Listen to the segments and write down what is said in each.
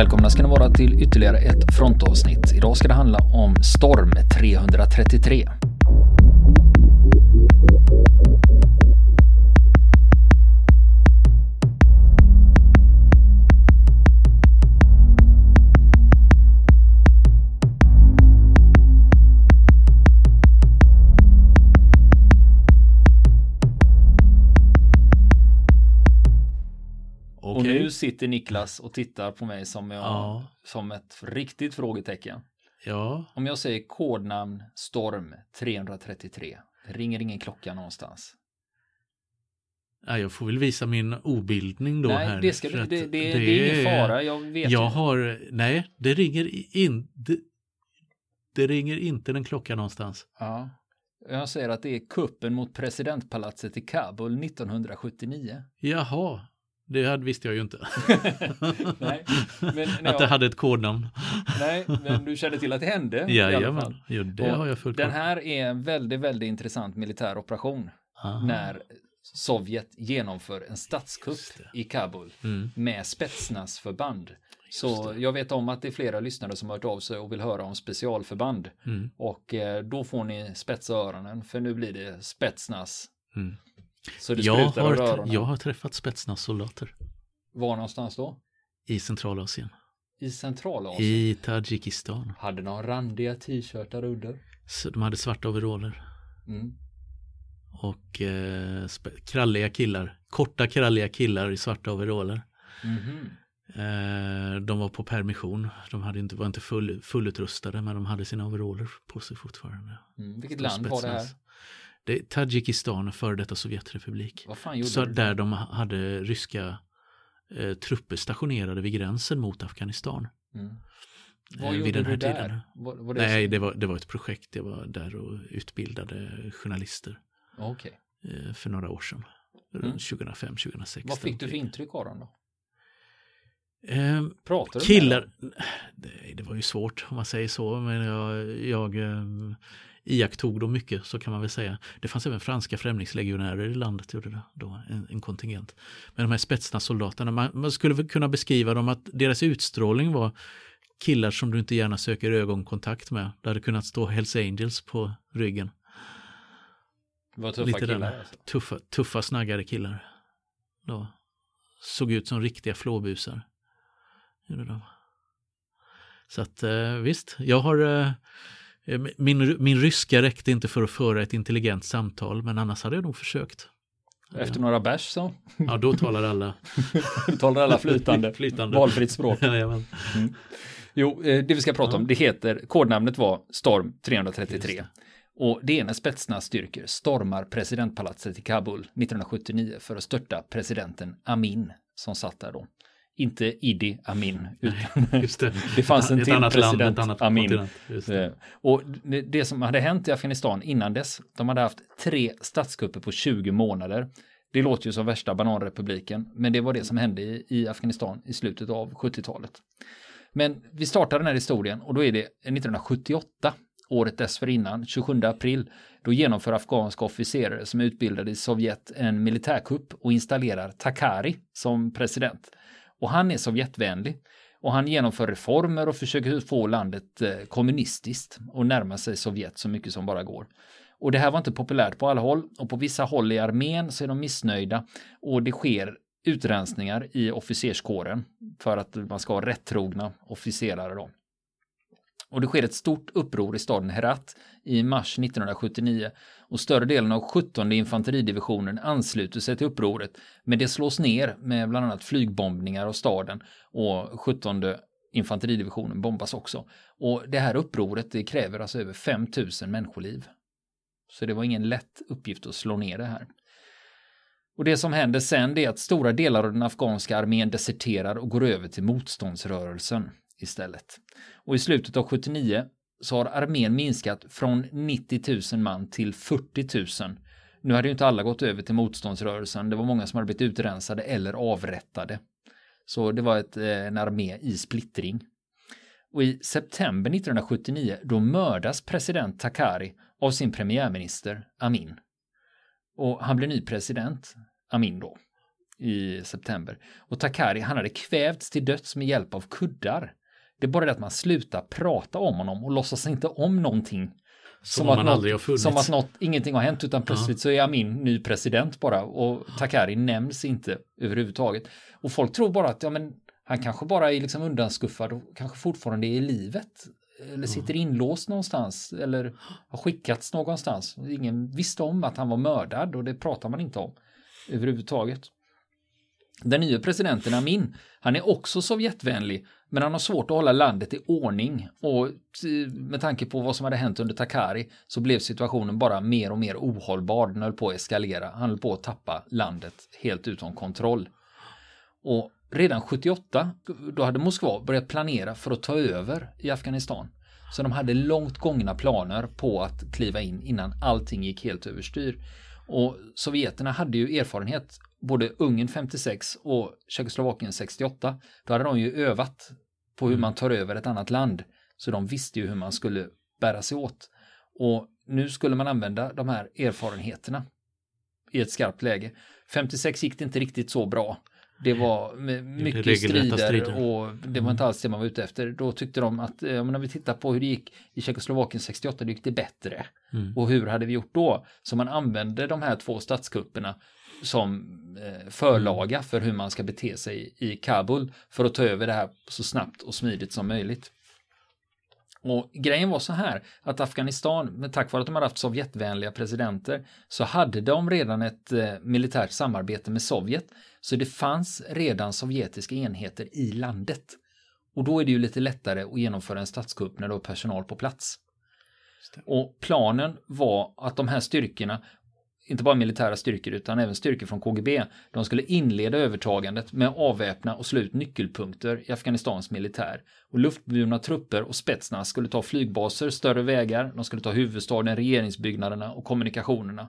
Välkomna ska ni vara till ytterligare ett frontavsnitt. Idag ska det handla om Storm 333. Sitter Niklas och tittar på mig som, jag, Ja. som ett riktigt frågetecken. Ja, Om jag säger kodnamn Storm 333, det ringer ingen klocka någonstans. ja, jag får väl visa min obildning då Nej, här. det, ska, det, det, det, är ingen fara. Jag vet Jag ju. har, nej, det ringer in, det, det ringer inte en klocka någonstans. Ja. Jag säger att det är kuppen mot presidentpalatset i Kabul 1979. Jaha, det hade, visste jag ju inte. Nej, men att det hade ett kodnamn. nej, men du kände till att det hände. Jajamän, jo, det Och har jag fullt Den här är en väldigt, väldigt intressant militär operation Aha. när Sovjet genomför en statskupp i Kabul Mm. med spetsnazförband. Så jag vet om att det är flera lyssnare som har hört av sig och vill höra om specialförband. Mm. Och eh, då får ni spetsa öronen för nu blir det spetsnaz. Mm. Så det Jag, sprutar har, jag har träffat spetsnazsoldater Var någonstans då? i Centralasien. I Centralasien? I Tadzjikistan. Hade någon randiga t-shirtar under? Så de hade svarta overaller. Mm. Och eh, kralliga killar, korta kralliga killar i svarta overaller. Mhm. Eh, de var på permission, de hade inte, var inte full, fullutrustade men de hade sina overaller på sig fortfarande. Mm. Vilket land var det här? Det är Tadzjikistan, före detta Sovjetrepublik. Vad fan Så du? där de hade ryska eh, trupper stationerade vid gränsen mot Afghanistan. Mm. eh, Vad vid gjorde den här du där? tiden. Var, var det Nej, det var, det var ett projekt, jag var där och utbildade journalister Okej. eh, för några år sedan. Mm. Runt 2005-2006. Vad fick du för intryck av dem då? Eh, Pratar du med killar, dem? det, det var ju svårt om man säger så, men jag, jag eh, iakttog dem mycket så kan man väl säga. Det fanns även franska främlingslegionärer i landet, gjorde det då, en, en kontingent. Men de här spetsna soldaterna, man, man skulle väl kunna beskriva dem att deras utstrålning var killar som du inte gärna söker ögonkontakt med. Det hade kunnat stå Hells Angels på ryggen. Var tuffa Lite killar alltså. Tuffa, tuffa snaggade killar. Då. Såg ut som riktiga flåbusar. Gjorde de. Så att eh, visst, jag har eh, min, min ryska räckte inte för att föra ett intelligent samtal men annars hade jag nog försökt. Efter några bärs så Ja, då talar alla. talar alla flytande, Flytande. valfritt språk. Jajamän. Jo, eh, det vi ska prata om, det heter, kodnamnet var Storm 333. Just Och det är när spetsnazstyrkor stormar presidentpalatset i Kabul 1979 för att störta presidenten Amin som satt där då. Inte Idi Amin, utan Just det. det fanns en ett till annat land, president, ett annat Amin. det. Eh, Och det, det som hade hänt i Afghanistan innan dess, de hade haft tre statskupper på 20 månader. Det låter ju som värsta bananrepubliken, men det var det som hände i, i Afghanistan i slutet av 70-talet. Men vi startar den här historien och då är det 1978, året dessförinnan, 27 april, då genomför afghanska officerare som är utbildade i Sovjet en militärkupp och installerar Takari som president. Och han är Sovjetvänlig och han genomför reformer och försöker få landet eh, kommunistiskt och närma sig Sovjet så mycket som bara går. Och det här var inte populärt på alla håll och på vissa håll i armén så är de missnöjda och det sker utrensningar i officerskåren för att man ska ha rättrogna officerare då. Och det sker ett stort uppror i staden Herat i mars 1979 och större delen av 17 infanteridivisionen ansluter sig till upproret men det slås ner med bland annat flygbombningar av staden och 17 infanteridivisionen bombas också. Och det här upproret det kräver alltså över 5000 människoliv. Så det var ingen lätt uppgift att slå ner det här. Och det som händer sen det är att stora delar av den afghanska armén deserterar och går över till motståndsrörelsen istället. Och i slutet av 79 så har armén minskat från 90 000 man till 40 000. Nu hade ju inte alla gått över till motståndsrörelsen. Det var många som hade blivit utrensade eller avrättade. Så det var ett, eh, en armé i splittring. Och i september 1979 då mördas president Takari av sin premiärminister Amin. Och han blir ny president, Amin då. i september. Och Takari, han hade kvävts till döds med hjälp av kuddar. Det är bara det att man slutar prata om honom och låtsas inte om någonting. Som, som att, något, som att något, ingenting har hänt utan plötsligt ja. så är Amin ny president bara och Takari nämns inte överhuvudtaget. Och folk tror bara att ja, men, han kanske bara är liksom undanskuffad och kanske fortfarande är i livet. Eller sitter inlåst någonstans eller har skickats någonstans. Ingen visste om att han var mördad och det pratar man inte om överhuvudtaget. Den nya presidenten Amin, han är också Sovjetvänlig, men han har svårt att hålla landet i ordning och eh, med tanke på vad som hade hänt under Takari så blev situationen bara mer och mer ohållbar. Den höll på att eskalera. Han höll på att tappa landet helt utom kontroll. Och redan 78, då hade Moskva börjat planera för att ta över i Afghanistan. Så de hade långt gångna planer på att kliva in innan allting gick helt överstyr. Och sovjeterna hade ju erfarenhet både Ungern 56 och Tjeckoslovakien 68. Då hade de ju övat på hur mm. man tar över ett annat land. Så de visste ju hur man skulle bära sig åt. Och nu skulle man använda de här erfarenheterna i ett skarpt läge. 56 gick det inte riktigt så bra. Det var mycket det strider, strider, och det var inte mm. alls det man var ute efter. Då tyckte de att, eh, om vi tittar på hur det gick i Tjeckoslovakien 68, då gick det bättre. Mm. Och hur hade vi gjort då? Så man använde de här två statskupperna som eh, förlaga mm. för hur man ska bete sig i Kabul för att ta över det här så snabbt och smidigt som möjligt. Och grejen var så här att Afghanistan, med tack vare att de hade haft Sovjetvänliga presidenter, så hade de redan ett eh, militärt samarbete med Sovjet. Så det fanns redan sovjetiska enheter i landet. Och då är det ju lite lättare att genomföra en statskupp när du har personal på plats. Och planen var att de här styrkorna inte bara militära styrkor utan även styrkor från KGB. De skulle inleda övertagandet med att avväpna och slå ut nyckelpunkter i Afghanistans militär. Och luftburna trupper och spetsna skulle ta flygbaser, större vägar, de skulle ta huvudstaden, regeringsbyggnaderna och kommunikationerna.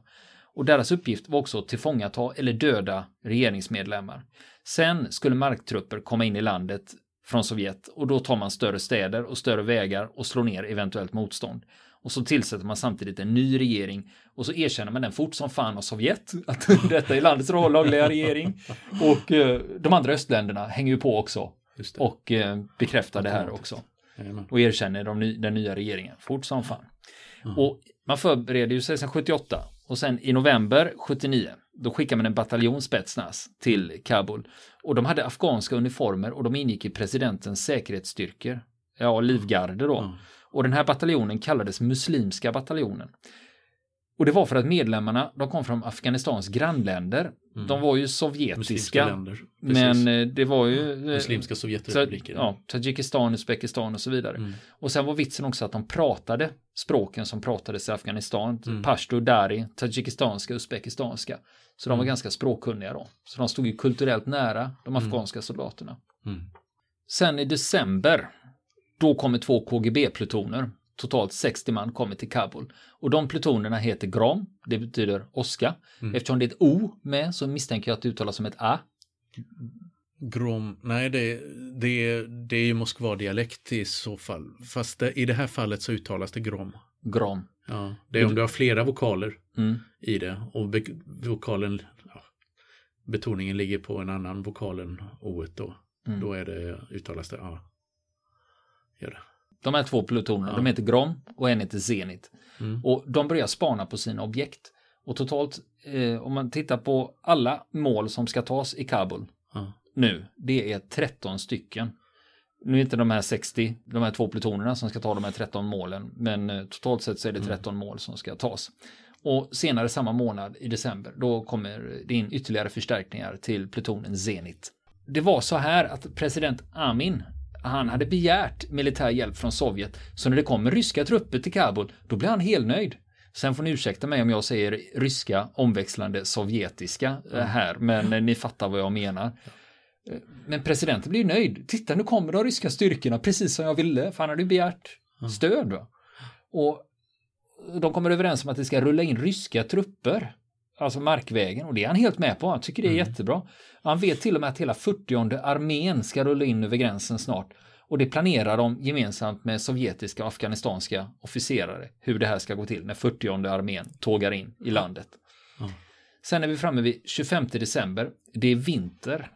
Och deras uppgift var också att tillfångata eller döda regeringsmedlemmar. Sen skulle marktrupper komma in i landet från Sovjet och då tar man större städer och större vägar och slår ner eventuellt motstånd. Och så tillsätter man samtidigt en ny regering och så erkänner man den fort som fan av Sovjet att detta är landets lagliga regering. Och eh, de andra östländerna hänger ju på också och eh, bekräftar det här också. Och erkänner de ny, den nya regeringen fort som fan. Mm. Och man förbereder ju sig sedan 78 och sen i november 79 då skickar man en bataljon Spetsnaz till Kabul. Och de hade afghanska uniformer och de ingick i presidentens säkerhetsstyrkor. Ja, livgarde då. Mm. Och den här bataljonen kallades Muslimska bataljonen. Och det var för att medlemmarna, de kom från Afghanistans grannländer. Mm. De var ju sovjetiska. Men eh, det var ju... Eh, Muslimska Sovjetrepubliker. Ja, Tadzjikistan, Uzbekistan och så vidare. Mm. Och sen var vitsen också att de pratade språken som pratades i Afghanistan. Mm. Pashto, Dari, Tadzjikistanska, Uzbekistanska. Så de var mm. ganska språkkunniga då. Så de stod ju kulturellt nära de mm. afghanska soldaterna. Mm. Sen i december då kommer två KGB-plutoner. Totalt 60 man kommer till Kabul. Och de plutonerna heter Grom, det betyder åska. Mm. Eftersom det är ett O med så misstänker jag att det uttalas som ett A. Grom, nej det, det, det är ju Moskva-dialekt i så fall. Fast det, i det här fallet så uttalas det Grom. Grom. Ja, det är om du har flera vokaler mm. i det och be, vokalen, ja, betoningen ligger på en annan vokal än O då. Mm. Då är det, uttalas det A. Gör det. De här två plutonerna, ja. de heter Grom och en heter Zenit. Mm. Och de börjar spana på sina objekt. Och totalt, eh, om man tittar på alla mål som ska tas i Kabul ja. nu, det är 13 stycken. Nu är inte de här 60, de här två plutonerna som ska ta de här 13 målen, men eh, totalt sett så är det 13 mm. mål som ska tas. Och senare samma månad i december, då kommer det in ytterligare förstärkningar till plutonen Zenit. Det var så här att president Amin, han hade begärt militär hjälp från Sovjet, så när det kommer ryska trupper till Kabul, då blir han helnöjd. Sen får ni ursäkta mig om jag säger ryska omväxlande sovjetiska eh, här, men eh, ni fattar vad jag menar. Eh, men presidenten blir nöjd. Titta, nu kommer de ryska styrkorna precis som jag ville, för han hade begärt stöd. Va? Och de kommer överens om att det ska rulla in ryska trupper alltså markvägen och det är han helt med på. Han tycker det är mm. jättebra. Han vet till och med att hela 40 armén ska rulla in över gränsen snart. Och det planerar de gemensamt med sovjetiska och afghanistanska officerare hur det här ska gå till när 40 armén tågar in i landet. Mm. Sen är vi framme vid 25 december. Det är vinter.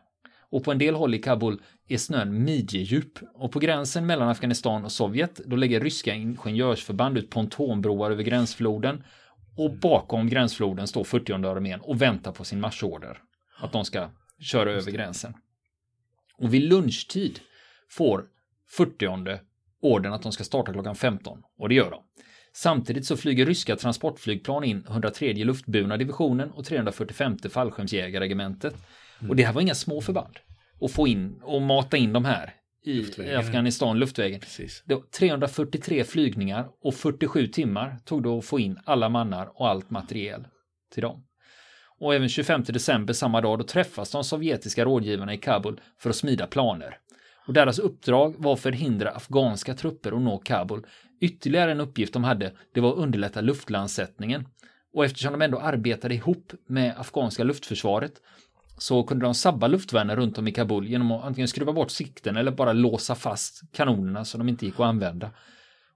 Och på en del håll i Kabul är snön midjedjup. Och på gränsen mellan Afghanistan och Sovjet, då lägger ryska ingenjörsförband ut pontonbroar över gränsfloden. Och bakom gränsfloden står 40 armén och väntar på sin marschorder. Att de ska köra över gränsen. Och vid lunchtid får 40 ordern att de ska starta klockan 15. Och det gör de. Samtidigt så flyger ryska transportflygplan in 103 luftburna divisionen och 345 fallskärmsjägarregementet. Mm. Och det här var inga små förband. Och få in och mata in de här i luftvägen. Afghanistan, luftvägen. Precis. Det var 343 flygningar och 47 timmar tog det att få in alla mannar och allt materiel till dem. Och även 25 december samma dag då träffas de sovjetiska rådgivarna i Kabul för att smida planer. Och deras uppdrag var att förhindra afghanska trupper att nå Kabul. Ytterligare en uppgift de hade, det var att underlätta luftlandsättningen. Och eftersom de ändå arbetade ihop med afghanska luftförsvaret så kunde de sabba luftvärnen runt om i Kabul genom att antingen skruva bort sikten eller bara låsa fast kanonerna så de inte gick att använda.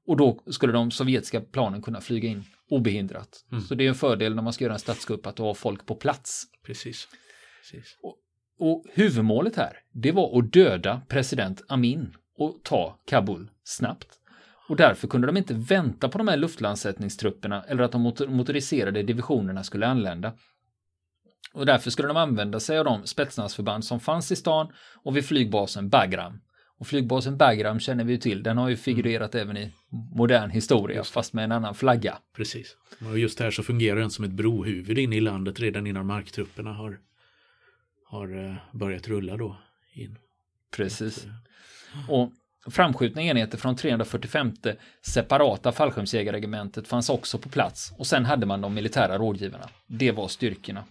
Och då skulle de sovjetiska planen kunna flyga in obehindrat. Mm. Så det är en fördel när man ska göra en statskupp att ha folk på plats. Precis. Precis. Och, och huvudmålet här, det var att döda president Amin och ta Kabul snabbt. Och därför kunde de inte vänta på de här luftlandsättningstrupperna eller att de motoriserade divisionerna skulle anlända. Och därför skulle de använda sig av de spetsnazförband som fanns i stan och vid flygbasen Bagram. Och flygbasen Bagram känner vi ju till, den har ju figurerat mm. även i modern historia, fast med en annan flagga. Precis. Och just här så fungerar den som ett brohuvud in i landet redan innan marktrupperna har, har eh, börjat rulla då. In. Precis. Eh, och framskjutna enheter från 345 separata fallskärmsjägarregementet fanns också på plats och sen hade man de militära rådgivarna. Det var styrkorna.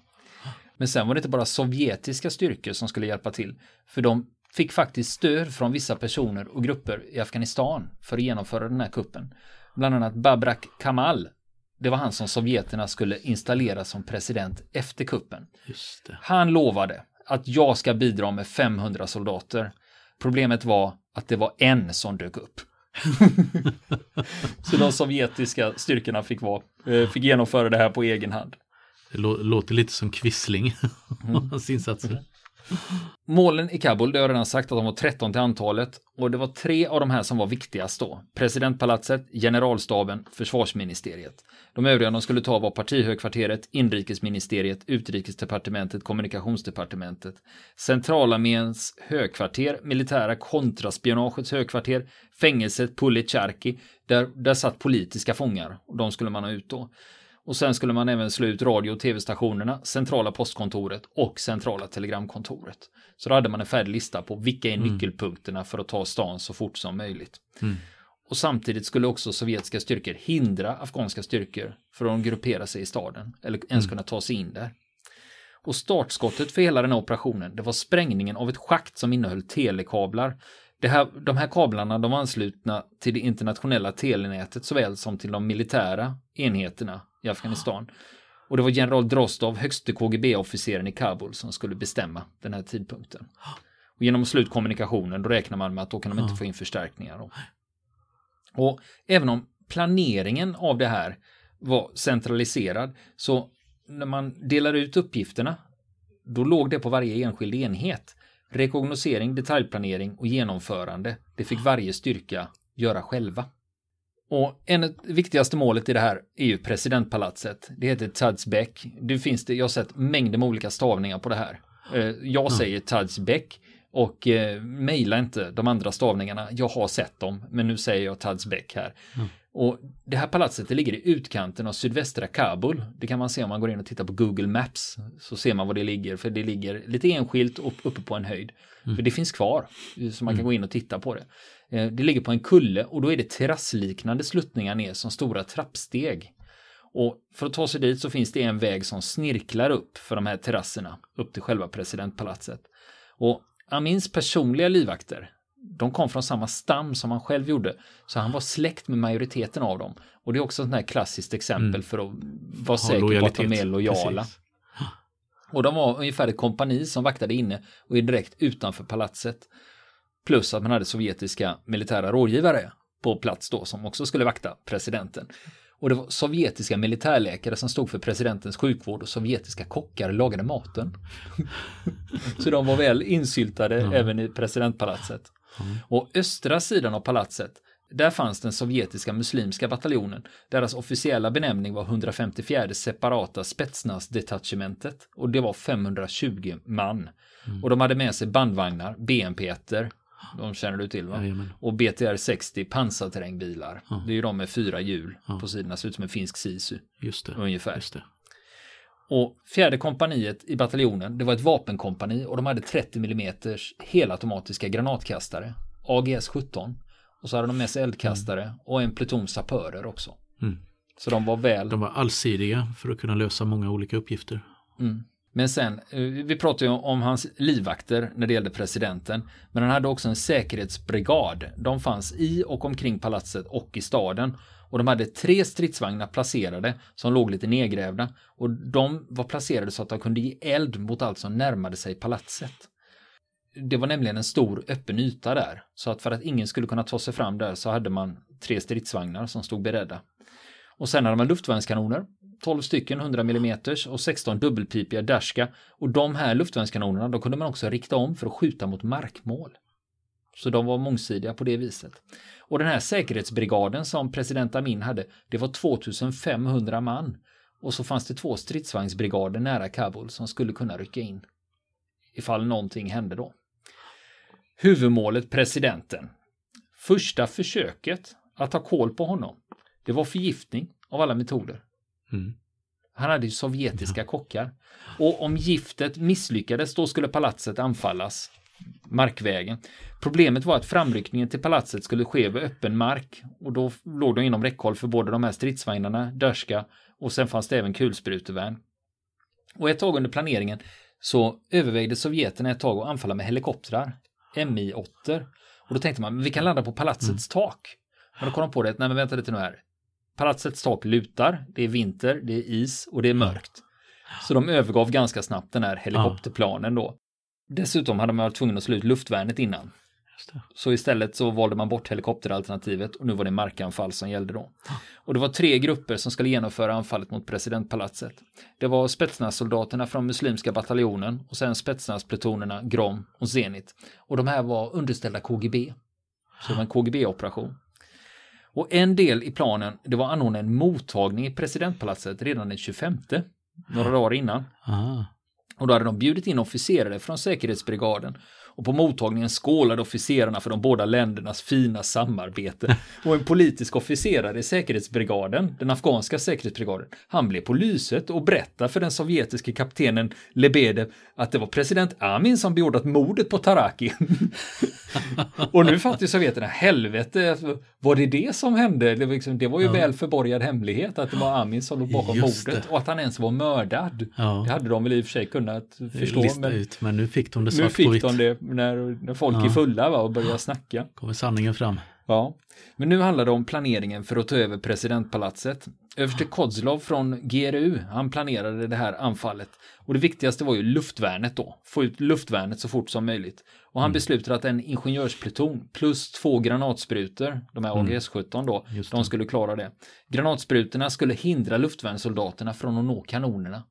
Men sen var det inte bara sovjetiska styrkor som skulle hjälpa till, för de fick faktiskt stöd från vissa personer och grupper i Afghanistan för att genomföra den här kuppen. Bland annat Babrak Kamal. Det var han som sovjeterna skulle installera som president efter kuppen. Han lovade att jag ska bidra med 500 soldater. Problemet var att det var en som dök upp. Så de sovjetiska styrkorna fick, vara, eh, fick genomföra det här på egen hand. Det låter lite som Quisling, mm. hans insatser. Målen i Kabul, det har jag redan sagt att de var 13 till antalet och det var tre av de här som var viktigast då. Presidentpalatset, generalstaben, försvarsministeriet. De övriga de skulle ta var partihögkvarteret, inrikesministeriet, utrikesdepartementet, kommunikationsdepartementet, centralarméns högkvarter, militära kontraspionagets högkvarter, fängelset Pulicharki, där, där satt politiska fångar och de skulle man ha ut då. Och sen skulle man även slå ut radio och tv-stationerna, centrala postkontoret och centrala telegramkontoret. Så då hade man en färdig lista på vilka är mm. nyckelpunkterna för att ta stan så fort som möjligt. Mm. Och samtidigt skulle också sovjetiska styrkor hindra afghanska styrkor från att gruppera sig i staden eller ens mm. kunna ta sig in där. Och startskottet för hela den här operationen, det var sprängningen av ett schakt som innehöll telekablar. Det här, de här kablarna de var anslutna till det internationella telenätet såväl som till de militära enheterna i Afghanistan. Och det var general Drostov, högste KGB-officeren i Kabul, som skulle bestämma den här tidpunkten. Och genom att sluta kommunikationen, då räknar man med att då kan de inte få in förstärkningar. Och, och även om planeringen av det här var centraliserad, så när man delar ut uppgifterna, då låg det på varje enskild enhet. Rekognosering, detaljplanering och genomförande, det fick varje styrka göra själva. Och en av det viktigaste målet i det här är ju presidentpalatset. Det heter Tadsbeck. Det finns det, jag har sett mängder med olika stavningar på det här. Eh, jag säger Tadsbeck och eh, mejla inte de andra stavningarna. Jag har sett dem, men nu säger jag Tadsbeck här. Mm. Och det här palatset det ligger i utkanten av sydvästra Kabul. Det kan man se om man går in och tittar på Google Maps. Så ser man var det ligger, för det ligger lite enskilt upp, uppe på en höjd. Mm. För det finns kvar, så man kan mm. gå in och titta på det. Eh, det ligger på en kulle och då är det terrassliknande sluttningar ner som stora trappsteg. Och för att ta sig dit så finns det en väg som snirklar upp för de här terrasserna upp till själva presidentpalatset. Och Amins personliga livvakter, de kom från samma stam som han själv gjorde, så han var släkt med majoriteten av dem. Och det är också ett här klassiskt exempel mm. för att vara säker på att de är lojala. Precis. Och de var ungefär ett kompani som vaktade inne och är direkt utanför palatset. Plus att man hade sovjetiska militära rådgivare på plats då som också skulle vakta presidenten. Och det var sovjetiska militärläkare som stod för presidentens sjukvård och sovjetiska kockar lagade maten. så de var väl insyltade Ja. även i presidentpalatset. Och östra sidan av palatset, där fanns den sovjetiska muslimska bataljonen. Deras officiella benämning var 154 separata Spetsnaz-detachementet och det var 520 man. Och de hade med sig bandvagnar, BMP-1, de känner du till va? Jajamän. Och BTR 60 pansarterrängbilar. Ja. Det är ju de med fyra hjul Ja. på sidorna, ser ut som en finsk sisu Just det. ungefär. Just det. Och fjärde kompaniet i bataljonen, det var ett vapenkompani och de hade 30 mm helautomatiska granatkastare, AGS 17. Och så hade de med sig eldkastare och en pluton sapörer också. Mm. Så de var väl... De var allsidiga för att kunna lösa många olika uppgifter. Mm. Men sen, eh, vi pratade ju om hans livvakter när det gällde presidenten. Men han hade också en säkerhetsbrigad. De fanns i och omkring palatset och i staden. Och de hade tre stridsvagnar placerade som låg lite nedgrävda. Och de var placerade så att de kunde ge eld mot allt som närmade sig palatset. Det var nämligen en stor öppen yta där. Så att för att ingen skulle kunna ta sig fram där så hade man tre stridsvagnar som stod beredda. Och sen hade man luftvärnskanoner 12 stycken 100 mm och 16 dubbelpipiga Dashka. Och de här luftvärnskanonerna de kunde man också rikta om för att skjuta mot markmål. Så de var mångsidiga på det viset. Och den här säkerhetsbrigaden som president Amin hade, det var 2500 man. Och så fanns det två stridsvagnsbrigader nära Kabul som skulle kunna rycka in. Ifall någonting hände då. Huvudmålet presidenten. Första försöket att ta koll på honom, det var förgiftning av alla metoder. Mm. Han hade ju sovjetiska kockar. Och om giftet misslyckades då skulle palatset anfallas. Markvägen. Problemet var att framryckningen till palatset skulle ske över öppen mark. Och då låg de inom räckhåll för både de här stridsvagnarna, Dörska och sen fanns det även kulsprutevärn. Och ett tag under planeringen så övervägde sovjeterna ett tag att anfalla med helikoptrar. Mi-8. Och då tänkte man, vi kan landa på palatsets tak. Men då kom de på det, nej men vänta lite nu här. Palatsets tak lutar, det är vinter, det är is och det är mörkt. Så de övergav ganska snabbt den här helikopterplanen då. Dessutom hade man varit tvungen att slå ut luftvärnet innan. Så istället så valde man bort helikopteralternativet och nu var det markanfall som gällde då. Och det var tre grupper som skulle genomföra anfallet mot presidentpalatset. Det var Spetsnaz-soldaterna från muslimska bataljonen och sen Spetsnaz-plutonerna Grom och Zenit. Och de här var underställda KGB. Så det var en KGB-operation. Och en del i planen, det var att anordna en mottagning i presidentpalatset redan den 25, några dagar innan. Ah. Och då hade de bjudit in officerare från säkerhetsbrigaden. Och på mottagningen skålade officerarna för de båda ländernas fina samarbete. Och en politisk officerare i säkerhetsbrigaden, den afghanska säkerhetsbrigaden, han blev på lyset och berättade för den sovjetiske kaptenen Lebedev att det var president Amin som beordrat mordet på Taraki. och nu fattar ju sovjeterna, helvete, var det det som hände? Det var, liksom, det var ju Ja. väl förborgad hemlighet att det var Amin som låg bakom Just mordet det. och att han ens var mördad. Ja. Det hade de väl i och för sig kunnat förstå. Lista Men ut, men nu fick de det svart på fick vitt. de det när, när folk Ja. är fulla va, och börjar snacka. Kommer sanningen fram. Ja. Men nu handlar det om planeringen för att ta över presidentpalatset. Överste Kozlov från GRU, han planerade det här anfallet. Och det viktigaste var ju luftvärnet då. Få ut luftvärnet så fort som möjligt. Och han beslutade att en ingenjörspluton plus två granatsprutor, de här AGS-17 då, de skulle klara det. Granatsprutorna skulle hindra luftvärnssoldaterna från att nå kanonerna.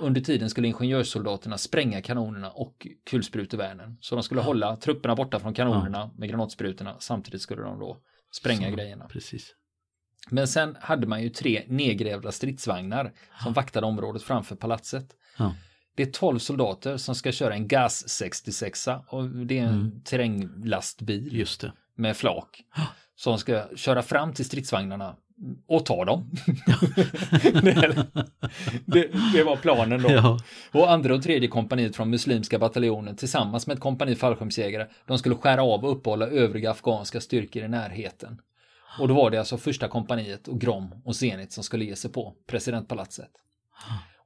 Under tiden skulle ingenjörssoldaterna spränga kanonerna och kulsprutevärnen. Så de skulle hålla trupperna borta från kanonerna med granatsprutorna. Samtidigt skulle de då spränga Så, grejerna. Precis. Men sen hade man ju tre nedgrävda stridsvagnar som vaktade området framför palatset. Ja. Det är 12 soldater som ska köra en GAS 66 och det är en Mm. terränglastbil med flak. Som ska köra fram till stridsvagnarna och ta dem. det, det, det var planen då. Ja. Och andra och tredje kompaniet från muslimska bataljonen tillsammans med ett kompani fallskärmsjägare, de skulle skära av och uppehålla övriga afghanska styrkor i närheten. Och då var det alltså första kompaniet och Grom och Zenit som skulle ge sig på presidentpalatset.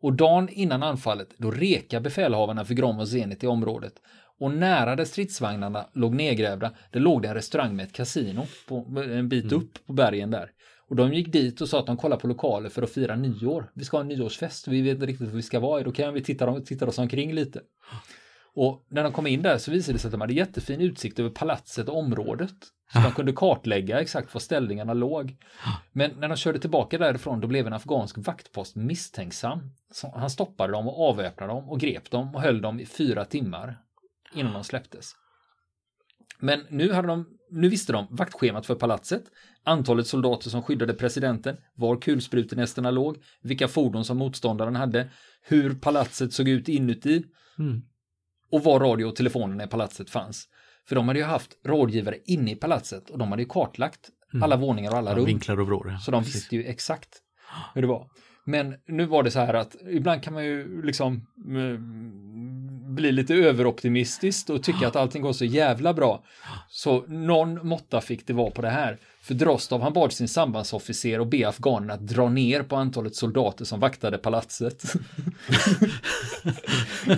Och dagen innan anfallet, då reka befälhavarna för Grom och Zenit i området. Och nära där stridsvagnarna låg nedgrävda, där låg det en restaurang med ett kasino på, en bit upp på bergen där. Och de gick dit och sa att de kollar på lokaler för att fira nyår. Vi ska ha en nyårsfest, vi vet inte riktigt vad vi ska vara i, då kan vi titta, titta oss omkring lite. Och när de kom in där så visade det sig att de hade jättefin utsikt över palatset och området. Så de kunde kartlägga exakt var ställningarna låg. Men när de körde tillbaka därifrån då blev en afghansk vaktpost misstänksam. Så han stoppade dem och avväpnade dem och grep dem och höll dem i fyra timmar innan de släpptes. Men nu, hade de, nu visste de vaktschemat för palatset, antalet soldater som skyddade presidenten, var kulsprutenästerna låg, vilka fordon som motståndaren hade, hur palatset såg ut inuti Mm. och var radio och telefonerna i palatset fanns. För de hade ju haft rådgivare inne i palatset och de hade ju kartlagt alla våningar och alla Ja, rum. vinklar och vrår. ja. Så de Precis. visste ju exakt hur det var. Men nu var det så här att ibland kan man ju liksom mm, bli lite överoptimistisk och tycka att allting går så jävla bra. Så någon måtta fick det vara på det här. För Drostov han bad sin sambandsofficer att be afghanerna att dra ner på antalet soldater som vaktade palatset.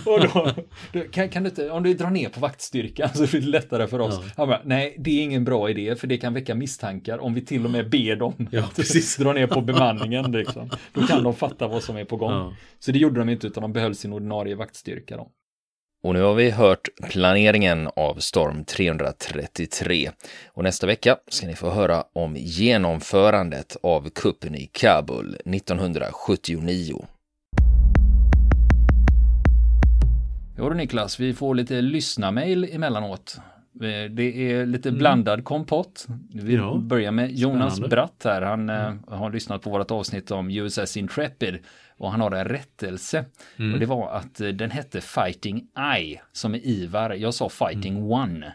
och då, då kan, kan du inte, om du drar ner på vaktstyrkan så blir det lättare för oss. Ja. Han bara, nej, det är ingen bra idé för det kan väcka misstankar om vi till och med ber dem Ja, att precis. dra ner på bemanningen. Liksom. Då kan de fatta vad som är på gång. Ja. Så det gjorde de inte utan de behöll sin ordinarie vaktstyrka. Då. Och nu har vi hört planeringen av Storm 333. Och nästa vecka ska ni få höra om genomförandet av kuppen i Kabul 1979. Jo du Niklas, vi får lite lyssnarmail emellanåt. Eh, Det är lite Mm. blandad kompott. Vi Ja, börjar med Jonas spännande. Bratt här. Han eh, har lyssnat på vårt avsnitt om USS Intrepid och han har en rättelse. Mm. Och det var att eh, den hette Fighting I som är Ivar. Jag sa Fighting One.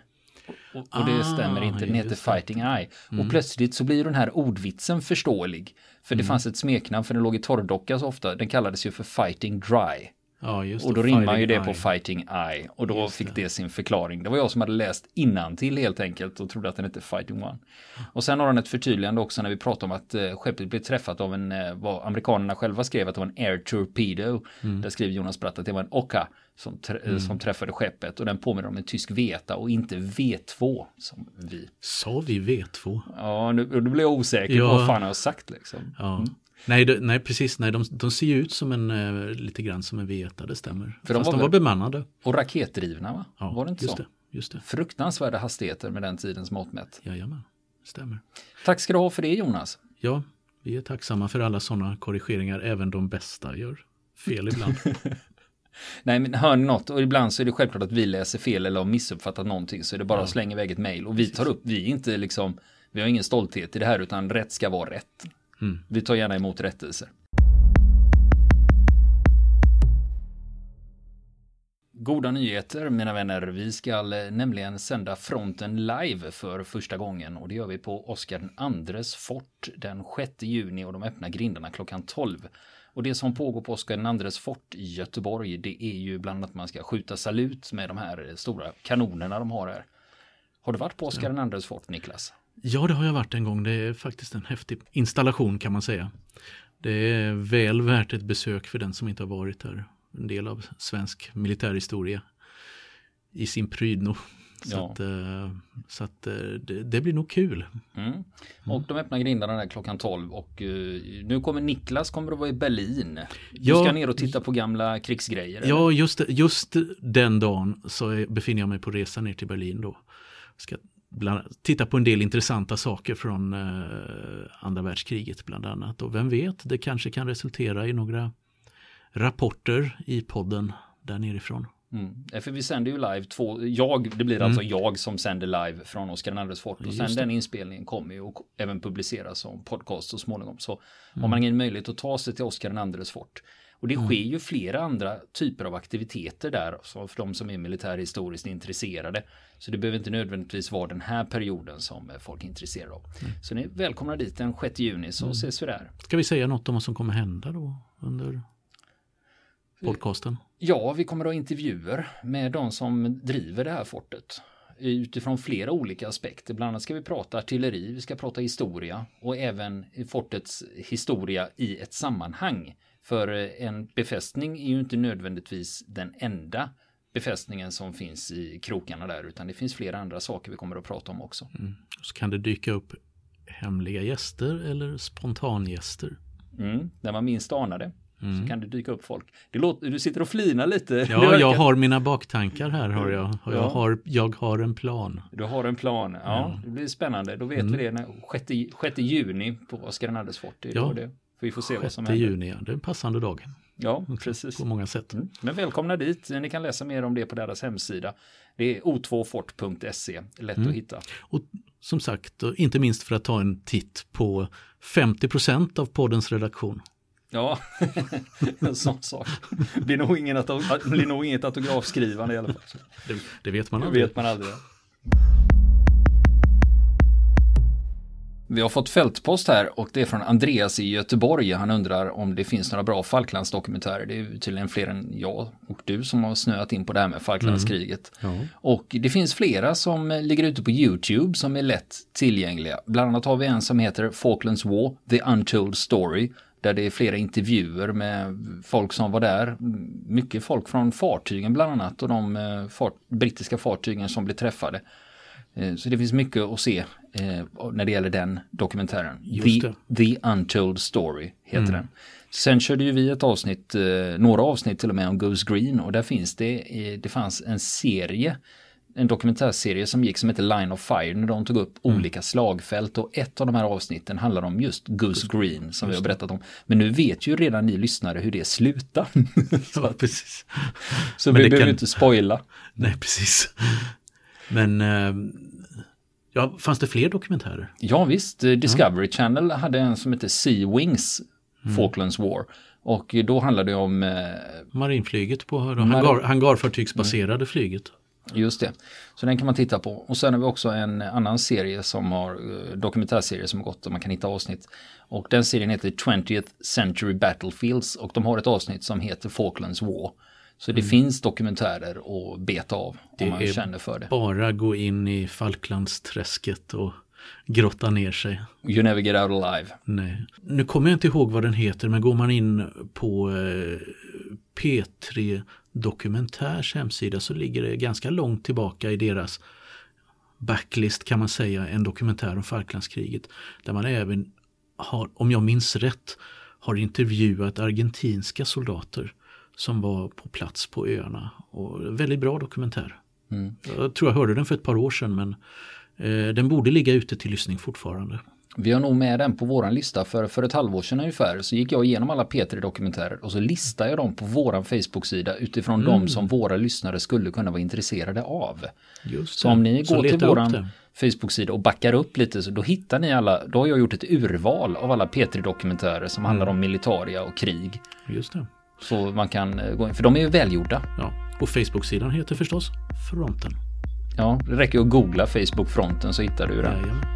Och, och det Mm. Ah, stämmer inte, den heter. Mm. Fighting Eye. Och plötsligt så blir den här ordvitsen förståelig. För det Mm. fanns ett smeknamn för den låg i torrdocka så ofta. Den kallades ju för Fighting Dry. Ja, just Och då det. rimmar ju det på. Fighting Eye. Och då Just fick det. det sin förklaring. Det var jag som hade läst till helt enkelt och trodde att den hette Fighting One. Och sen har han ett förtydligande också när vi pratar om att eh, skeppet blev träffat av en, eh, vad amerikanerna själva skrev att det var en Air Torpedo. Mm. Där skriver Jonas Bratt att det var en Oka som, trä- eh, som träffade skeppet. Och den påminner om en tysk Veta och inte V2 som vi. Sa vi V2? Ja, nu, nu blir jag osäker Ja. på vad fan jag har sagt liksom. Ja. Nej, det, nej, precis. Nej, de, de ser ju ut som en, eh, lite grann som en V1, det stämmer. För de Fast var de var bemannade. Och raketdrivna va? Ja, var det inte just så? Det, just det. Fruktansvärda hastigheter med den tidens mått mätt. Jajamän, stämmer. Tack ska du ha för det Jonas. Ja, vi är tacksamma för alla sådana korrigeringar. Även de bästa gör fel ibland. Nej, men hör ni något? Och ibland så är det självklart att vi läser fel eller har missuppfattat någonting. Så är det bara att Ja. slänga iväg ett mejl. Och vi tar upp, vi är inte liksom, vi har ingen stolthet i det här utan rätt ska vara rätt. Mm. Vi tar gärna emot rättelser. Goda nyheter mina vänner. Vi ska eh, nämligen sända fronten live för första gången och det gör vi på Oscar IIs fort den 6 juni och de öppnar grindarna klockan 12. Och det som pågår på Oscar IIs fort i Göteborg det är ju bland annat att man ska skjuta salut med de här stora kanonerna de har här. Har du varit på Oscar IIs fort Niklas? Ja, det har jag varit en gång. Det är faktiskt en häftig installation kan man säga. Det är väl värt ett besök för den som inte har varit där. En del av svensk militärhistoria i sin prydno. Så Ja. att, eh, så att eh, det, det blir nog kul. Mm. Och de öppnar grindarna där klockan 12 och eh, nu kommer Niklas kommer att vara i Berlin. Du Ja. ska ner och titta på gamla krigsgrejer. eller? Ja, just, just den dagen så befinner jag mig på resa ner till Berlin då. Ska bland, titta på en del intressanta saker från eh, andra världskriget bland annat. Och vem vet, det kanske kan resultera i några rapporter i podden där nerifrån. Mm. För vi sänder ju live två, jag, det blir alltså jag som sänder live från Oskar IIs fort och sen Mm. Det. den inspelningen kommer ju och även publiceras som podcast så småningom. Så Mm. har man ingen möjlighet att ta sig till Oskar IIs fort. Och det sker ju flera andra typer av aktiviteter där för de som är militärhistoriskt intresserade. Så det behöver inte nödvändigtvis vara den här perioden som eh, folk är intresserade av. Mm. Så ni är välkomna dit den 6 juni så ses vi där. Ska vi säga något om vad som kommer hända då under podcasten? Ja, vi kommer att ha intervjuer med de som driver det här fortet. Utifrån flera olika aspekter. Bland annat ska vi prata artilleri, vi ska prata historia och även fortets historia i ett sammanhang. För eh, en befästning är ju inte nödvändigtvis den enda befästningen som finns i krokarna där utan det finns flera andra saker vi kommer att prata om också. Så kan det dyka upp hemliga gäster eller spontangäster. Mm, där man minst anar det. Mm. Så kan det dyka upp folk. Det låter, du sitter och flinar lite. Ja, jag har mina baktankar här. Har jag. Och jag, ja. har, jag har en plan. Du har en plan. Ja, ja. det blir spännande. Då vet mm. vi det. När, 6, 6 juni på Oscar fort. Det ja. det. Vi får se 6 vad som händer. juni, ja. Det är en passande dag. Ja, precis. På många sätt. Mm. Men välkomna dit. Ni kan läsa mer om det på deras hemsida. Det är o2fort.se. Lätt mm. att hitta. Och som sagt, inte minst för att ta en titt på 50 procent av poddens redaktion. Ja, en sån sak. Det blir nog, ingen blir nog inget autografskrivande i alla fall. Det, det vet man aldrig. Det vet man aldrig. Vi har fått fältpost här och det är från Andreas i Göteborg. Han undrar om det finns några bra Falklandsdokumentärer. Det är tydligen fler än jag och du som har snöat in på det här med Falklandskriget. Mm. Ja. Och det finns flera som ligger ute på YouTube som är lätt tillgängliga. Bland annat har vi en som heter Falklands War, The Untold Story. Där det är flera intervjuer med folk som var där. Mycket folk från fartygen bland annat och de eh, fart, brittiska fartygen som blev träffade. Eh, så det finns mycket att se eh, när det gäller den dokumentären. The, The, Untold Story heter mm. den. Sen körde ju vi ett avsnitt, några avsnitt till och med om Goose Green och där finns det, det fanns en serie en dokumentärserie som gick som heter Line of Fire när de tog upp mm. olika slagfält och ett av de här avsnitten handlar om just Goose Green som vi har berättat om. Men nu vet ju redan ni lyssnare hur det slutar. ja, precis. Så Men vi behöver kan... inte spoila. Nej, precis. Men äh, ja, fanns det fler dokumentärer? Ja, visst. Discovery ja. Channel hade en som heter Sea Wings, mm. Falklands War. Och då handlade det om... Eh, Marinflyget på hangar, hangarfartygsbaserade mm. flyget. Just det. Så den kan man titta på. Och sen har vi också en annan serie som har eh, dokumentärserie som har gått och man kan hitta avsnitt. Och den serien heter 20th Century Battlefields och de har ett avsnitt som heter Falklands War. Så det mm. finns dokumentärer att beta av det om man känner för det. bara gå in i Falklandsträsket och grotta ner sig. You never get out alive. Nej. Nu kommer jag inte ihåg vad den heter men går man in på eh, P3 Dokumentärs hemsida så ligger det ganska långt tillbaka i deras backlist kan man säga, en dokumentär om Falklandskriget. Där man även har, om jag minns rätt, har intervjuat argentinska soldater som var på plats på öarna. Och väldigt bra dokumentär. Mm. Jag tror jag hörde den för ett par år sedan men eh, den borde ligga ute till lyssning fortfarande. Vi har nog med den på våran lista för, för ett halvår sedan ungefär så gick jag igenom alla P3 dokumentärer och så listade jag dem på våran Facebook-sida utifrån mm. de som våra lyssnare skulle kunna vara intresserade av. Just så om ni går till våran Facebook-sida och backar upp lite så då hittar ni alla, då har jag gjort ett urval av alla P3 dokumentärer som mm. handlar om militaria och krig. Just det. Så man kan eh, gå in, för de är ju välgjorda. Ja, och Facebook-sidan heter förstås Fronten. Ja, det räcker att googla Facebook Fronten så hittar du den. Jajamän.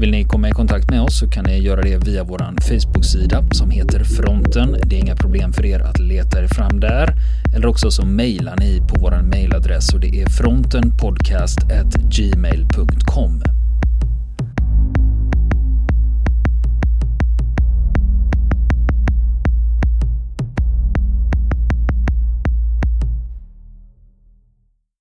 Vill ni komma i kontakt med oss så kan ni göra det via vår Facebook-sida som heter Fronten. Det är inga problem för er att leta er fram där. Eller också så mejlar ni på vår mejladress och det är frontenpodcastgmail.com.